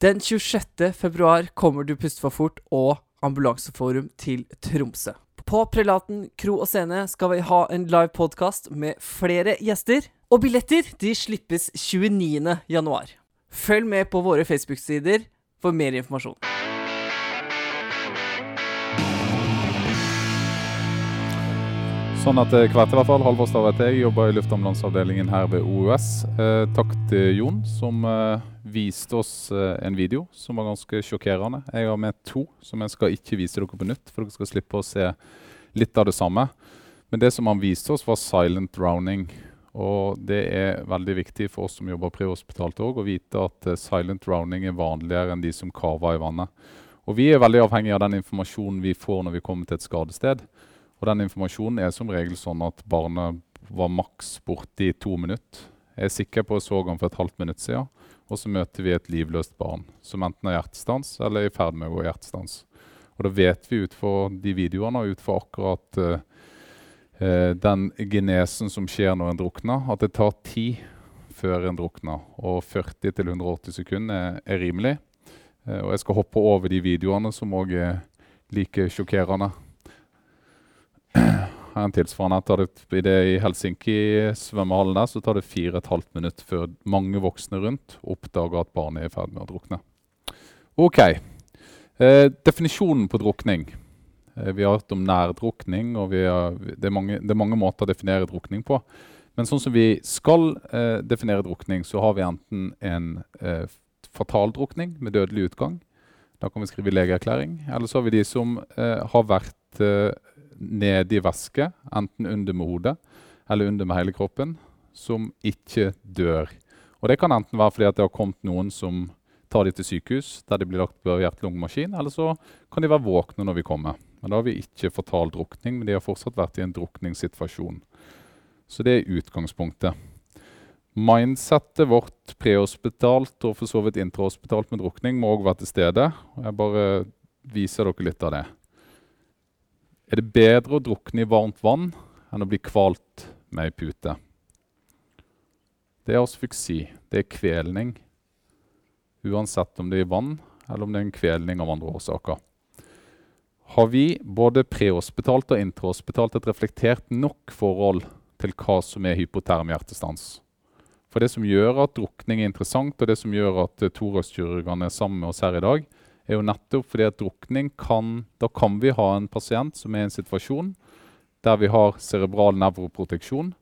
Den 26. februar kommer Du puster for fort og Ambulanseforum til Tromsø. På Prelaten kro og scene skal vi ha en live podkast med flere gjester. Og billetter de slippes 29. januar. Følg med på våre Facebook-sider for mer informasjon. Sånn at eh, hvert i hvert fall, Halvor Stav heter jeg, jobber i luftambulanseavdelingen her ved OUS. Eh, takk til Jon som eh, viste oss eh, en video som var ganske sjokkerende. Jeg har med to som jeg skal ikke vise dere på nytt, for dere skal slippe å se litt av det samme. Men det som han viste oss, var silent drowning. Og det er veldig viktig for oss som jobber prehospitalt òg, å vite at eh, silent drowning er vanligere enn de som kaver i vannet. Og vi er veldig avhengig av den informasjonen vi får når vi kommer til et skadested. Og den informasjonen er som regel sånn at barnet var maks borte i to minutter. Jeg er sikker på at jeg så ham for et halvt minutt siden. Og så møter vi et livløst barn som enten har hjertestans eller er i ferd med å gå hjertestans. Og da vet vi ut fra de videoene og ut fra akkurat uh, den genesen som skjer når en drukner, at det tar tid før en drukner. Og 40-180 sekunder er, er rimelig. Uh, og jeg skal hoppe over de videoene som òg er like sjokkerende en tilsvarende. Tar det, det i Helsinki-svømmehallen der så tar det halvt minutt før mange voksne rundt oppdager at barnet er i ferd med å drukne. Ok. Eh, definisjonen på drukning. Eh, vi har hørt om nærdrukning, og har, det, er mange, det, er mange, måter å definere drukning på. Men sånn som vi skal eh, definere drukning, så har vi enten en eh, fatal drukning med dødelig utgang. Da kan vi skrive legeerklæring. Eller så har vi de som eh, har vært nede i væske, enten under med hodet eller under med hele kroppen, som ikke dør. Og Det kan enten være fordi det har kommet noen som tar de til sykehus, der de blir lagt på hjerte-lungemaskin, eller så kan de være våkne når vi kommer. Men Da har vi ikke fatal drukning, men de har fortsatt vært i en drukningssituasjon. Så det er utgangspunktet. Mindsettet vårt prehospitalt og for så vidt intrahospitalt med drukning må òg være til stede. Jeg bare viser dere litt av det. Er det bedre å drukne i varmt vann enn å bli kvalt med ei pute? Det er asfyksi. Det er kvelning. Uansett om det er i vann, eller om det er en kvelning av andre årsaker. Har vi både prehospitalt og intrahospitalt et reflektert nok forhold til hva som er hypoterm hjertestans? For det som gjør at drukning er interessant, og det som gjør at thoraxkirurgene er sammen med oss her i dag, er jo nettopp fordi at drukning kan Da kan vi ha en pasient som er i en situasjon der vi har cerebral nevroproteksjon,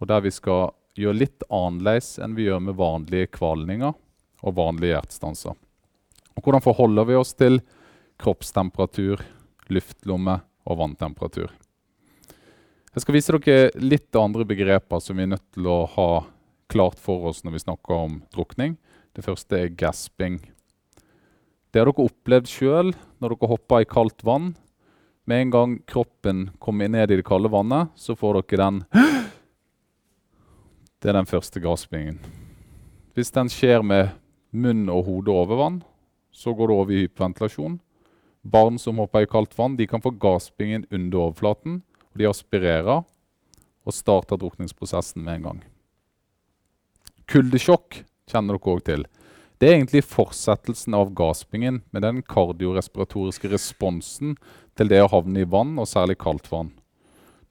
og der vi skal gjøre litt annerledes enn vi gjør med vanlige kvalninger og vanlige hjertestanser. Og hvordan forholder vi oss til kroppstemperatur, luftlomme og vanntemperatur? Jeg skal vise dere litt andre begreper som vi er nødt til å ha klart for oss når vi snakker om drukning. Det første er gasping. Det har dere opplevd sjøl når dere hopper i kaldt vann. Med en gang kroppen kommer ned i det kalde vannet, så får dere den Det er den første gaspingen. Hvis den skjer med munn og hode over vann, så går det over i hyperventilasjon. Barn som hopper i kaldt vann, de kan få gaspingen under overflaten. og De aspirerer og starter drukningsprosessen med en gang. Kuldesjokk kjenner dere òg til. Det er egentlig fortsettelsen av gaspingen med den kardiorespiratoriske responsen til det å havne i vann, og særlig kaldt vann.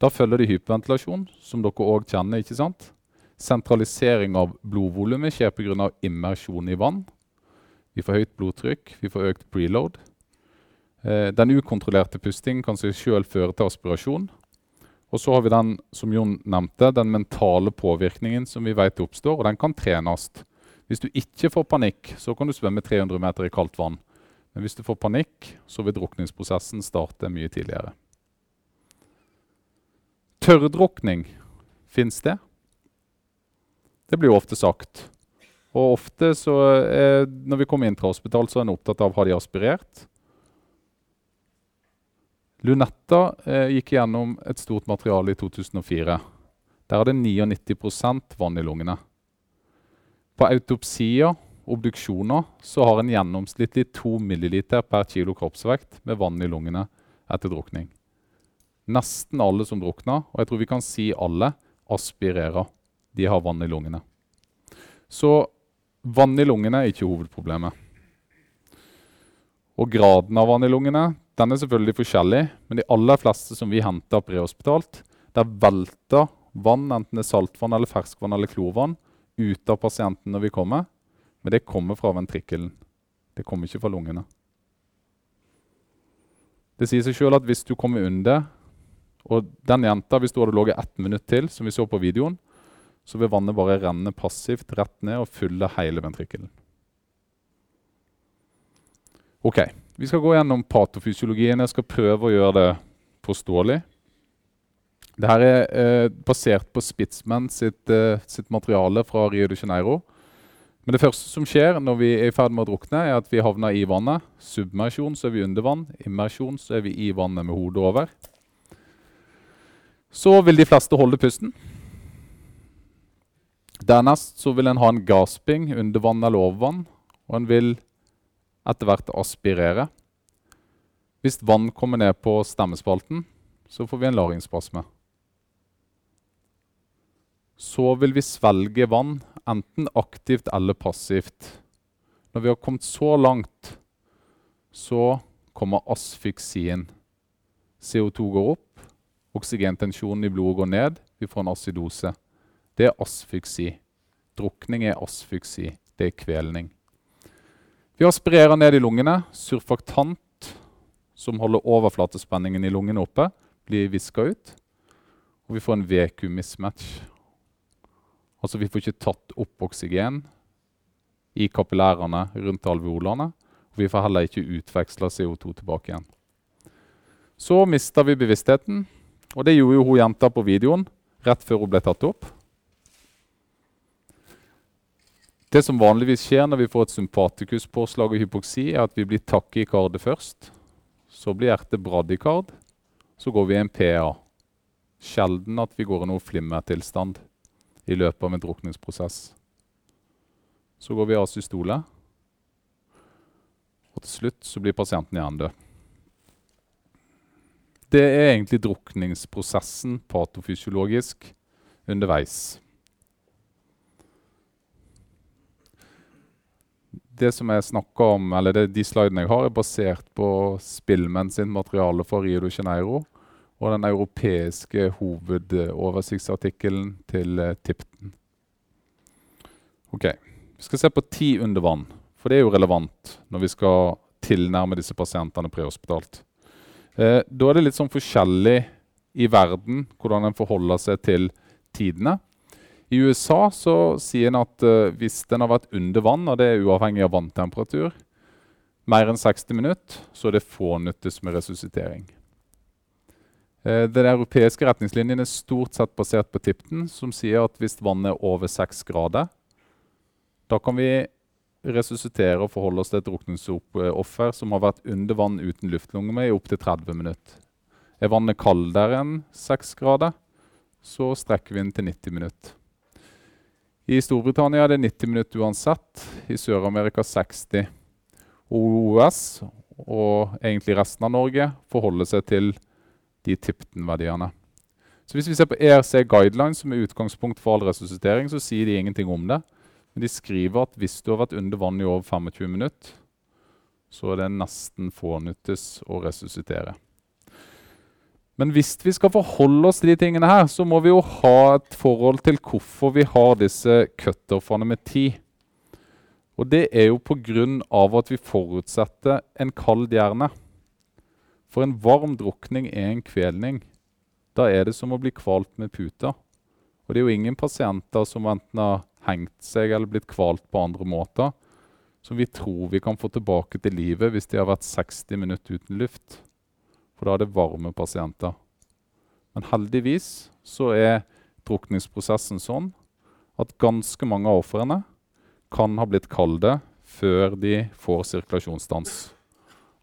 Da følger det hyperventilasjon, som dere òg kjenner. ikke sant? Sentralisering av blodvolumet skjer pga. immersjon i vann. Vi får høyt blodtrykk, vi får økt preload. Eh, den ukontrollerte pustingen kan seg sjøl føre til aspirasjon. Og så har vi den som Jon nevnte, den mentale påvirkningen som vi vet oppstår, og den kan trenes. Hvis du ikke får panikk, så kan du svømme 300 meter i kaldt vann. Men hvis du får panikk, så vil drukningsprosessen starte mye tidligere. Tørrdrukning, fins det? Det blir jo ofte sagt. Og ofte så er, når vi kommer inn til hospital, så er en opptatt av har de aspirert. Lunetta eh, gikk gjennom et stort materiale i 2004. Der er det 99 vann i lungene. På autopsier, obduksjoner, så har en gjennomsnittlig 2 ml per kilo kroppsvekt med vann i lungene etter drukning. Nesten alle som drukner, og jeg tror vi kan si alle, aspirerer. De har vann i lungene. Så vann i lungene er ikke hovedproblemet. Og graden av vann i lungene den er selvfølgelig forskjellig, men de aller fleste som vi henter prehospitalt, der velter vann, enten det er saltvann, eller ferskvann eller klorvann, ut av pasienten når vi kommer. Men det kommer fra ventrikkelen. Det kommer ikke fra lungene. Det sier seg sjøl at hvis du kommer under, og den jenta, hvis du hadde ligget ett minutt til, som vi så på videoen, så vil vannet bare renne passivt rett ned og fylle hele ventrikkelen. Ok, Vi skal gå gjennom patofysiologien. Jeg skal prøve å gjøre det forståelig. Dette er eh, basert på Spitzman sitt, eh, sitt, materiale fra Rio de Janeiro. Men det første som skjer når vi er i ferd med å drukne, er at vi havner i vannet. Submersjon, så er vi under vann. Immersjon, så er vi i vannet med hodet over. Så vil de fleste holde pusten. Dernest så vil en ha en gasping under vann eller over vann, og en vil etter hvert aspirere. Hvis vann kommer ned på stemmespalten, så får vi en laringsspasme. Så vil vi svelge vann, enten aktivt eller passivt. Når vi har kommet så langt, så kommer asfyksien. CO2 går opp, oksygentensjonen i blodet går ned, vi får en acidose. Det er asfyksi. Drukning er asfyksi. Det er kvelning. Vi aspirerer ned i lungene. Surfaktant, som holder overflatespenningen i lungene oppe, blir viska ut. Og vi får en VQ-mismatch. Altså vi får ikke tatt opp oksygen i kapillærene rundt alveolene. Og vi får heller ikke utveksla CO2 tilbake igjen. Så mister vi bevisstheten, og det gjorde jo hun jenta på videoen rett før hun ble tatt opp. Det som vanligvis skjer når vi får et sympatikuspåslag og hypoksi, er at vi blir takkikard først. Så blir hjertet bradikard. Så går vi i en PA. Sjelden at vi går i noe flimmertilstand i løpet av en drukningsprosess. Så går vi av systole. Og til slutt så blir pasienten hjernedød. Det er egentlig drukningsprosessen patofysiologisk underveis. det som jeg om, eller det, de slidene jeg har, er basert på Spillmenn sin materiale fra Rio de Janeiro og den europeiske hovedoversiktsartikkelen til uh, Tipton. Ok, Vi skal se på ti under vann, for det er jo relevant når vi skal tilnærme disse pasientene prehospitalt. Eh, da er det litt sånn forskjellig i verden hvordan en forholder seg til tidene. I USA så sier en at eh, hvis den har vært under vann, og det er uavhengig av vanntemperatur, mer enn 60 minutter, så er det fånyttes med resuscitering. Uh, den europeiske retningslinjen er stort sett basert på Tipton, som sier at hvis vannet er over 6 grader, da kan vi resuscitere og forholde oss til et drukningsoffer som har vært under vann uten luftlunger med i opptil 30 minutter. Er vannet kaldere enn 6 grader, så strekker vi den til 90 minutter. I Storbritannia er det 90 minutter uansett. I Sør-Amerika 60. OOS og egentlig resten av Norge forholder seg til de Tipton-verdiene. Så Hvis vi ser på ERC Guidelines, som er utgangspunkt for all resuscitering, så sier de ingenting om det. Men de skriver at hvis du har vært under vann i over 25 minutter, så er det nesten fånyttes å resuscitere. Men hvis vi skal forholde oss til de tingene her, så må vi jo ha et forhold til hvorfor vi har disse cutoffene med tid. Og det er jo pga. at vi forutsetter en kald hjerne. For en varm drukning er en kvelning. Da er det som å bli kvalt med puta. Og det er jo ingen pasienter som enten har hengt seg eller blitt kvalt på andre måter, som vi tror vi kan få tilbake til livet hvis de har vært 60 minutter uten luft for da er det varme pasienter. Men heldigvis så er drukningsprosessen sånn at ganske mange av ofrene kan ha blitt kalde før de får sirkulasjonsstans.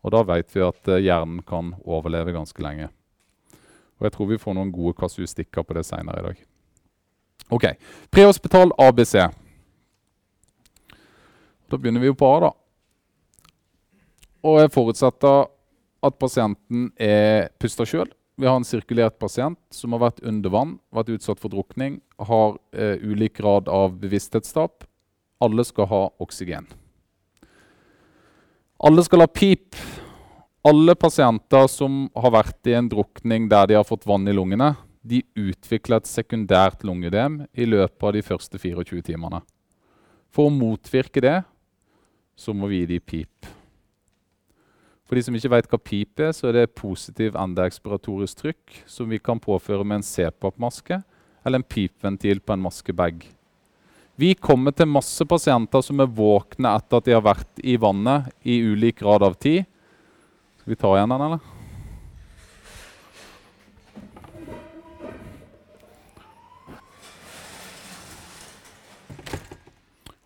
Og da vet vi at eh, hjernen kan overleve ganske lenge. Og jeg tror vi får noen gode kasuistikker på det seinere i dag. Ok, Prehospital ABC. Da begynner vi jo på A, da. Og jeg forutsetter at pasienten er pusta sjøl. Vi har en sirkulert pasient som har vært under vann, vært utsatt for drukning, har eh, ulik grad av bevissthetstap. Alle skal ha oksygen. Alle skal ha pip Alle pasienter som har vært i en drukning der de har fått vann i lungene, de utvikler et sekundært lungeødem i løpet av de første 24 timene. For å motvirke det så må vi gi dem pip. For de som ikke vet hva pip er, så er det positiv endeekspiratorisk trykk som vi kan påføre med en CPAP-maske eller en pipventil på en maskebag. Vi kommer til masse pasienter som er våkne etter at de har vært i vannet i ulik grad av tid. Skal vi ta igjen den, eller?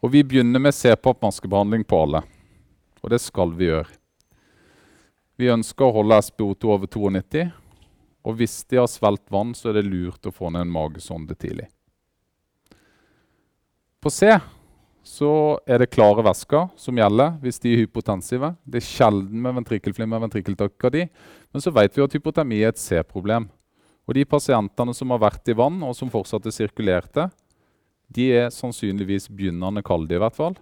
Og vi begynner med CPAP-maskebehandling på alle. Og det skal vi gjøre. Vi ønsker å holde SPO2 over 92. Og hvis de har svelget vann, så er det lurt å få ned en magesonde tidlig. På C så er det klare væsker som gjelder hvis de er hypotensive. Det er sjelden med ventrikkelflimmer og ventrikkeltakykardi, men så vet vi at hypotermi er et C-problem. Og de pasientene som har vært i vann, og som fortsatt er sirkulerte, de er sannsynligvis begynnende kalde i hvert fall.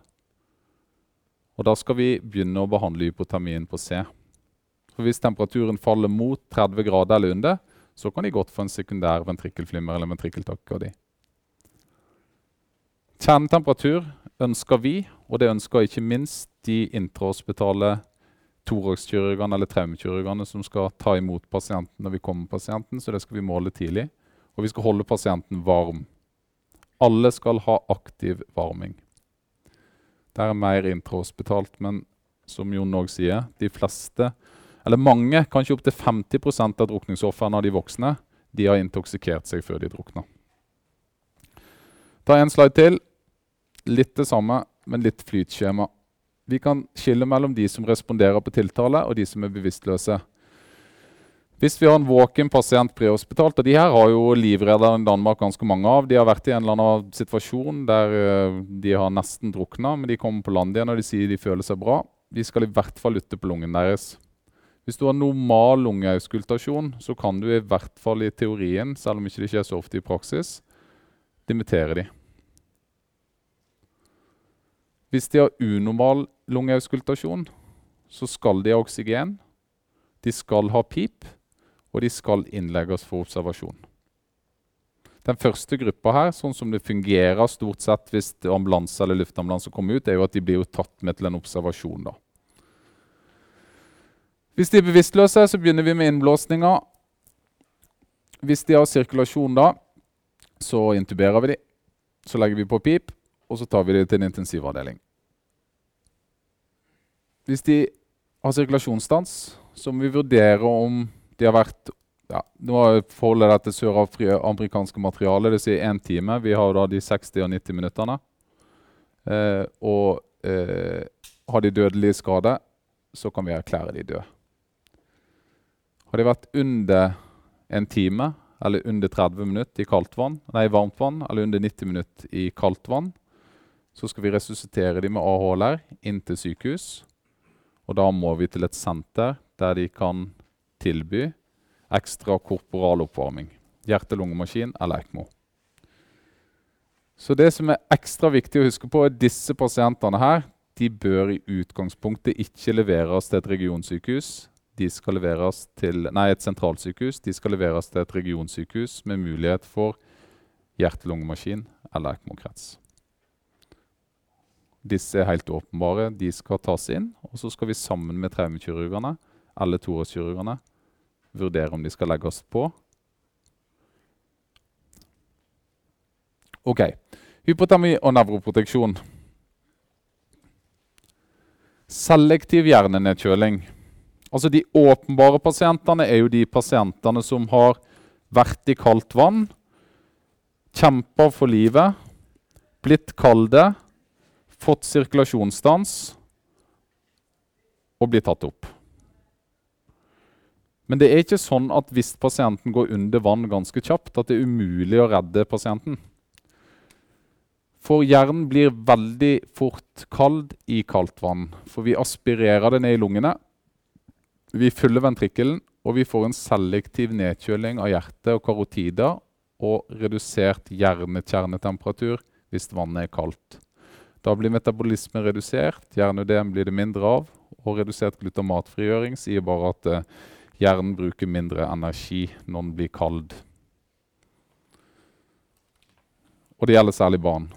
Og da skal vi begynne å behandle hypotermien på C. For Hvis temperaturen faller mot 30 grader eller under, så kan de godt få en sekundær ventrikkelflimmer eller ventrikkeltakykardi. Kjernetemperatur ønsker vi, og det ønsker ikke minst de intrahospitale thoraxkirurgene eller traumekirurgene som skal ta imot pasienten når vi kommer med pasienten, så det skal vi måle tidlig. Og vi skal holde pasienten varm. Alle skal ha aktiv varming. Det er mer intrahospitalt, men som Jon òg sier, de fleste, eller mange, kanskje opptil 50% av drukningsofrene av de voksne, de har intoksikert seg før de drukna. Ta en slide til. Litt det samme, men litt flytskjema. Vi kan skille mellom de som responderer på tiltale, og de som er bevisstløse. Hvis vi har en våken pasient prehospitalt, og de her har jo livredderen Danmark ganske mange av. De har vært i en eller annen situasjon der uh, de har nesten drukna, men de kommer på land igjen og de sier de føler seg bra. Vi skal i hvert fall lytte på lungen deres. Hvis du har normal lungeauskultasjon, så kan du i hvert fall i teorien, selv om ikke det skjer så ofte i praksis, dimittere de. Hvis de har unormal lungeauskultasjon, så skal de ha oksygen. De skal ha pip og de skal innlegges for observasjon. Den første gruppa her, sånn som det fungerer stort sett hvis ambulanse eller luftambulanse kommer ut, er jo at de blir tatt med til en observasjon. da. Hvis de er bevisstløse, så begynner vi med innblåsninga. Hvis de har sirkulasjon da, så intuberer vi de. Så legger vi på pip, og så tar vi dem til en intensivavdeling. Hvis de har sirkulasjonsstans, så må vi vurdere om de har vært ja, Nå forholder dette søramerikanske materialet, dvs. Si én time. Vi har da de 60 og 90 minuttene. Eh, og eh, har de dødelig skade, så kan vi erklære de døde. Har de vært under en time eller under 30 minutter i kaldt vann, nei, varmt vann, eller under 90 minutter i kaldt vann, så skal vi resuscitere dem med AHLR inn til sykehus. Og da må vi til et senter der de kan tilby ekstra korporal oppvarming. Hjerte-lungemaskin eller ECMO. Så det som er ekstra viktig å huske på, er disse pasientene her de bør i utgangspunktet ikke leveres til et regionsykehus. De skal leveres til, nei, et sentralsykehus. De skal leveres til et regionsykehus med mulighet for hjerte-lungemaskin eller ECMO-krets. Disse er helt åpenbare. De skal tas inn, og så skal vi sammen med traumekirurgene eller toårskirurgene vurdere om de skal legge oss på. Ok. Hypotermi og nevroproteksjon. Selektiv hjernenedkjøling. Altså De åpenbare pasientene er jo de pasientene som har vært i kaldt vann, kjempa for livet, blitt kalde, fått sirkulasjonsstans og blir tatt opp. Men det er ikke sånn at hvis pasienten går under vann ganske kjapt, at det er umulig å redde pasienten. For hjernen blir veldig fort kald i kaldt vann. For vi aspirerer det ned i lungene. Vi fyller ventrikkelen, og vi får en selektiv nedkjøling av hjertet og karotider og redusert hjernekjernetemperatur hvis vannet er kaldt. Da blir metabolismen redusert, hjerneødem blir det mindre av, og redusert glutamatfrigjøring sier bare at eh, hjernen bruker mindre energi når den blir kald. Og det gjelder særlig barn.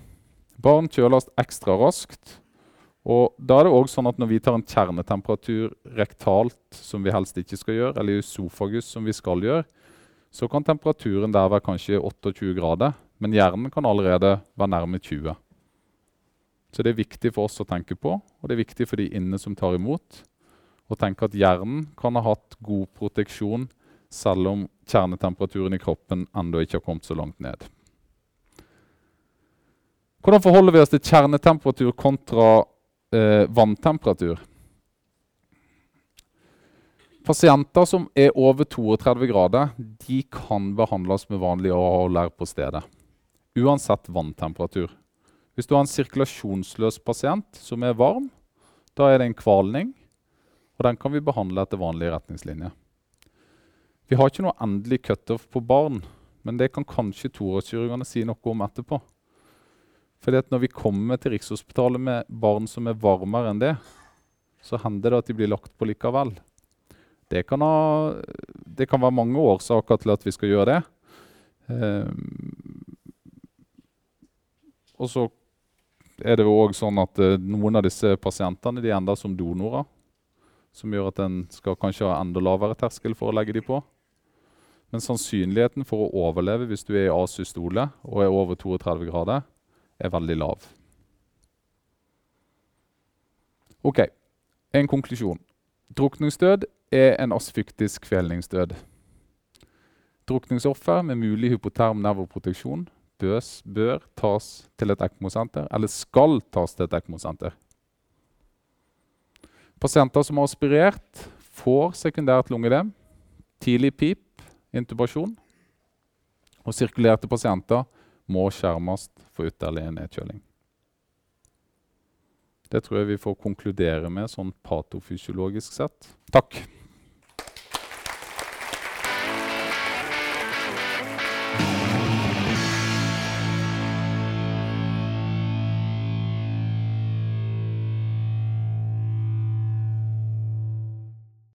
Barn kjøles ekstra raskt. Og da er det også sånn at Når vi tar en kjernetemperatur rektalt, som vi helst ikke skal gjøre, eller i sofagus, som vi skal gjøre, så kan temperaturen der være kanskje 28 grader. Men hjernen kan allerede være nærme 20. Så det er viktig for oss å tenke på, og det er viktig for de inne som tar imot, å tenke at hjernen kan ha hatt god proteksjon selv om kjernetemperaturen i kroppen ennå ikke har kommet så langt ned. Hvordan forholder vi oss til kjernetemperatur kontra eh, vanntemperatur? Pasienter som er over 32 grader, de kan behandles med vanlig AHLR på stedet. Uansett vanntemperatur. Hvis du har en sirkulasjonsløs pasient som er varm, da er det en kvalning. Og den kan vi behandle etter vanlige retningslinjer. Vi har ikke noe endelig cutoff på barn, men det kan kanskje toårskirurgene si noe om etterpå. Fordi at når vi kommer til Rikshospitalet med barn som er varmere enn det, så hender det at de blir lagt på likevel. Det kan, ha, det kan være mange årsaker til at vi skal gjøre det. Um, og så er det òg sånn at uh, noen av disse pasientene de ender som donorer. Som gjør at en skal kanskje ha enda lavere terskel for å legge de på. Men sannsynligheten for å overleve hvis du er i asystole og er over 32 grader, er veldig lav. Ok, en konklusjon. Drukningsdød er en asfyktisk kvelningsdød. Drukningsoffer med mulig hypoterm nervoproteksjon bøs, bør tas til et ECMO-senter, eller skal tas til et ECMO-senter. Pasienter som har aspirert, får sekundært lungedem, tidlig pip, intubasjon. Og sirkulerte pasienter må skjermes for ytterligere nedkjøling. Det tror jeg vi får konkludere med sånn patofysiologisk sett. Takk.